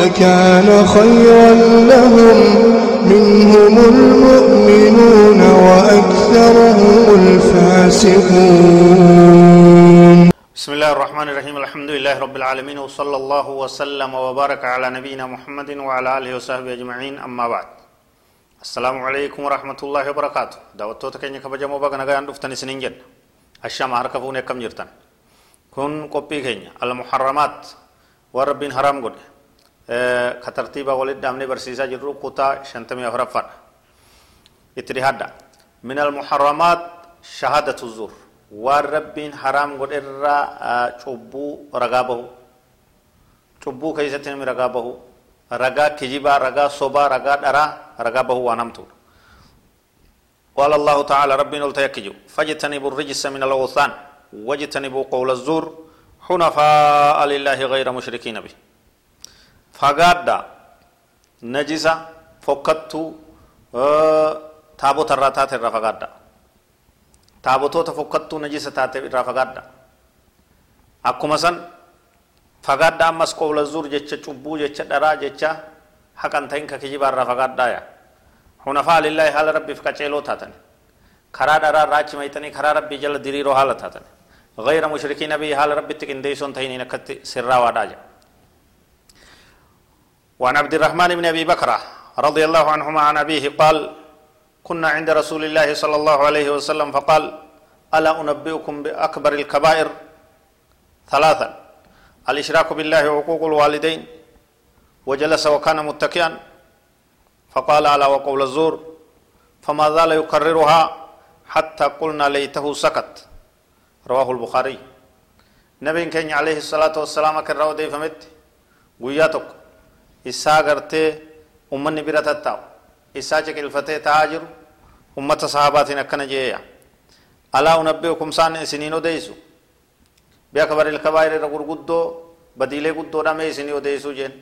لكان خيرا لهم. منهم المؤمنون وأكثرهم الفاسقون. بسم الله الرحمن الرحيم. الحمد لله رب العالمين وصلى الله وسلم وبارك على نبينا محمد وعلى آله وصحبه أجمعين. أما بعد السلام عليكم ورحمة الله وبركاته. دعوتو تكيني كبجمو بغنا غيان دفتني سنين جن الشام هركفون كم جرتن. كن قبي كيني. المحرمات وربين حرام قد. كترتيبا ولد دامني برسيسا جرو كتا شنتمي أفرفان اتريهادا من المحرمات شهادة الزور والربين حرام قد إرى چوبو رقابه چوبو كيسة نمي رقابه رقا كجيبا رقا صبا رقا درا رقابه وانمتو قال الله تعالى ربنا التيكجو فاجتنبوا الرجس من الأوثان واجتنبوا قول الزور حنفاء لله غير مشركين به fagaadha najisa fokkattuu taabota irraa taate irraa fagaadha taabotoota fokkattuu najisa taate irraa fagaadha akkuma san fagaadha ammas qowla zuur jecha cubbuu jecha dharaa jecha haqan ta'in ka kijibaa irraa fagaadhaaya hunafaa lillaahi haala rabbiif qaceeloo taatan karaa dharaa irraa achi maytanii karaa rabbii jala diriiroo haala taatan غير مشركين به حال ربي تكنديسون تهينين كت سرا وداجا وعن عبد الرحمن بن أبي بكر رضي الله عنهما عن أبيه قال كنا عند رسول الله صلى الله عليه وسلم فقال ألا أنبئكم بأكبر الكبائر؟ ثلاثا الإشراك بالله وحقوق الوالدين وجلس وكان متكئا؟ فقال على وقول الزور فما زال يكررها حتى قلنا ليته سكت. رواه البخاري. نبي كان عليه الصلاة والسلام كرر فمت. وياتك isaa gartee ummanni bira tattaa'u isaa ciqilfatee ta'aa jiru ummata sahabaatiin akkana jeeya alaa unabbi'ukum saan isiniin odeysu بأكبر الكبائر irra gurguddoo badiilee guddoodha mee isinii odeessuu jeen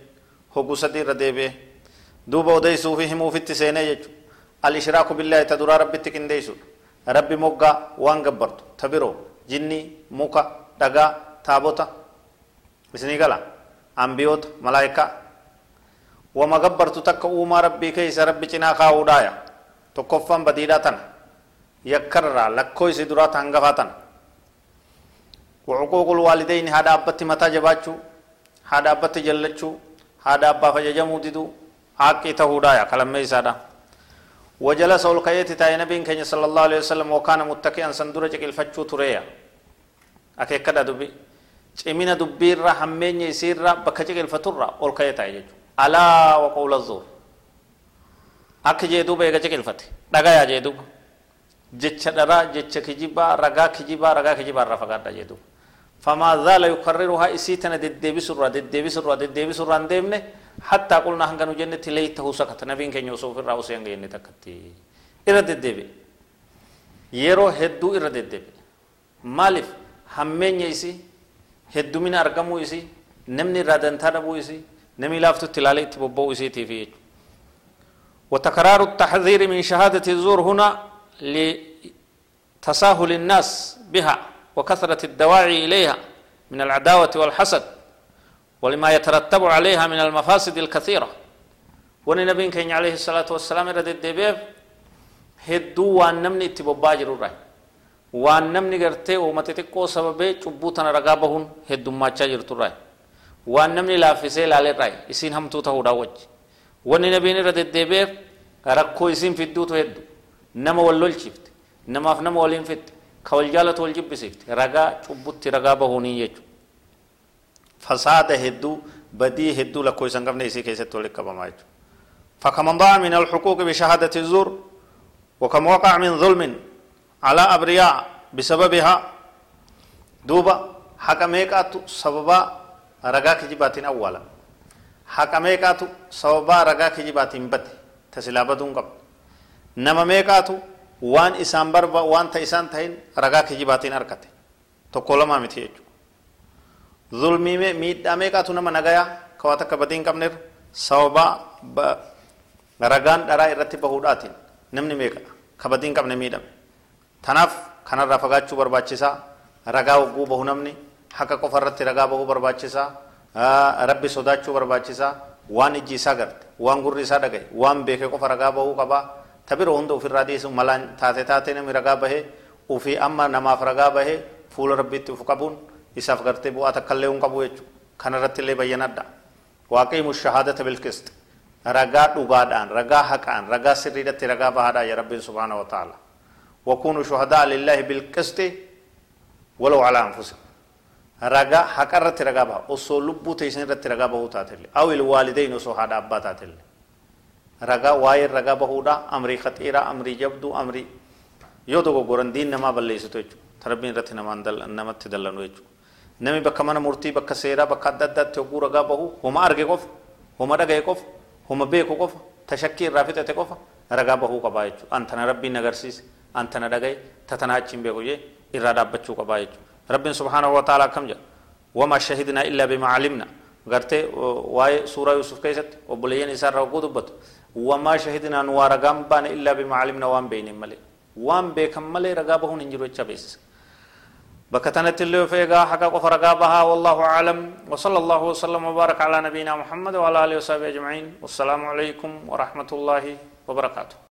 hogguu sadii irra deebi'e duuba odeessuu fi himuufitti seenee jechu al-ishraaku billaahi ta duraa rabbitti qindeessudha rabbi moggaa waan gabbartu ta biroo muka dhagaa taabota isinii gala ambiyoota malaayikaa وما قبرت تك أوما ربي كيس ربي چنا خاودايا. تكفن بديدا تن يكرر لكوي سدرات هنغفاتن. وعقوق الوالدين هذا أبتي متى جباتشو. هذا أبتي جلتشو. هذا أبا فججمو ديدو. حقي تهودايا. كلام ميسادا وجلس القيت تاي نبي كان صلى الله عليه وسلم وكان متكئا سندورة الفتشو تريا أكيكدا دبي. cimina dubbiirra hammeenya isiirra bakka ciqilfaturra ol ka'ee taa'e jechuudha alaa waqawla zuur akka jeeduuba eega ciqilfate dhagayaa jeeduuba jecha dharaa jecha kijibaa ragaa kijibaa ragaa kijibaa irraa fagaadha jeeduuba فما زال يكررها إسيتنا ددبي سرة ددبي سرة ددبي سرة ديمنه حتى قلنا هنغنو جنة ليته سكت نبين كن يوسف الراوس ينغ ين تكتي إرى ددبي يرو هدو إرى ددبي مالف همين يسي هدو من أرقمو يسي نمني رادن تنبو يسي نمي لافتو تلالي تببو سيتي في. وتكرار التحذير من شهادة الزور هنا لتساهل الناس بها وكثرة الدواعي إليها من العداوة والحسد ولما يترتب عليها من المفاسد الكثيرة. ونبي كان عليه الصلاة والسلام رد الدبيب هدو وان نمني تببا جرو راي وان نمني غرتي ومتتكو سببه چبوتنا رقابهن هدو ما جرتو راي waan namni laaffisee ilaalerraa isiin hamtuu ta'uudha wajji wanni nabiin irra deddeebi'eef rakkoo isiin fidduutu heddu nama wal lolchifte namaaf nama waliin fitte ka wal jaalatu wal jibbisiifte ragaa cubbutti ragaa bahuunii jechuudha fasaada hedduu badii hedduu lakkoo isan qabne isii keessatti walitti qabamaa jechuudha فكمن ضاع من الحقوق بشهادة الزور وكم وقع من ظلم على أبرياء بسببها دوبا حكميكات سببا ragaa kijibaatiin awwaala haqa meeqaatu sababaa ragaa kijibaatiin bade tasilaa baduun qaba nama meeqaatu waan isaan barba waan ta isaan tahin ragaa kijibaatiin argate tokko lamaa miti jechuudha zulmii miidhaa meeqaatu nama nagayaa kawaa takka badiin qabneef sababaa ragaan dharaa irratti bahuudhaatiin namni meeqa ka qabne miidhame tanaaf kanarraa fagaachuu barbaachisaa ragaa wagguu bahu namni haqa qofa irratti ragaa bahuu barbaachisaa rabbi sodaachuu barbaachisaa waan ijji isaa garte waan gurri isaa dhagaye waan beeke qofa ragaa bahuu qabaa ta bira hunda ofirraa dhiisu malaan taate taate namni ragaa bahee ufii amma namaaf ragaa bahee fuula rabbiitti uf qabuun isaaf gartee bu'aa takkallee hin qabu jechuudha kanarratti illee bayyanadha waaqiimu shahaadata bilqist ragaa dhugaadhaan ragaa haqaan ragaa sirriidhatti ragaa bahaadhaa ya rabbiin subhaana wa ta'ala وكونوا شهداء لله بالقسط ولو على أنفسكم ragaa haqa irratti ragaa baha osoo lubbuu teessan irratti ragaa bahuu taatellee aw ilwaalidayn osoo haadha abbaa taatellee ragaa waa'ee ragaa bahuudha amrii khaxiiraa amrii jabduu amrii yoo dogoggoran diin namaa balleessitu jechuudha tarbiin irratti namatti dallanu jechuudha namni bakka mana murtii bakka seeraa bakka adda addaatti hogguu ragaa bahu homa arge qofa homa dhagaye qofa homa beeku qofa tashakkii irraa fixate qofa ragaa bahuu qabaa jechuudha antana rabbiin agarsiise antana dhagaye tatanaa achiin beeku jee irraa dhaabbachuu qabaa jechuudha رب سبحانه وتعالى كم جاء؟ وما شهدنا إلا بما علمنا. غرتي واي سورة يوسف كيست؟ وبليين إسار رغو دبت. وما شهدنا نوار بان إلا بما علمنا وان بين ملي. وان بكم ملي رغابه ننجرو تشابيس بكتنت اللي فيغا حقا قف رغابها والله أعلم. وصلى الله وسلم وبارك على نبينا محمد وعلى آله وصحبه أجمعين. والسلام عليكم ورحمة الله وبركاته.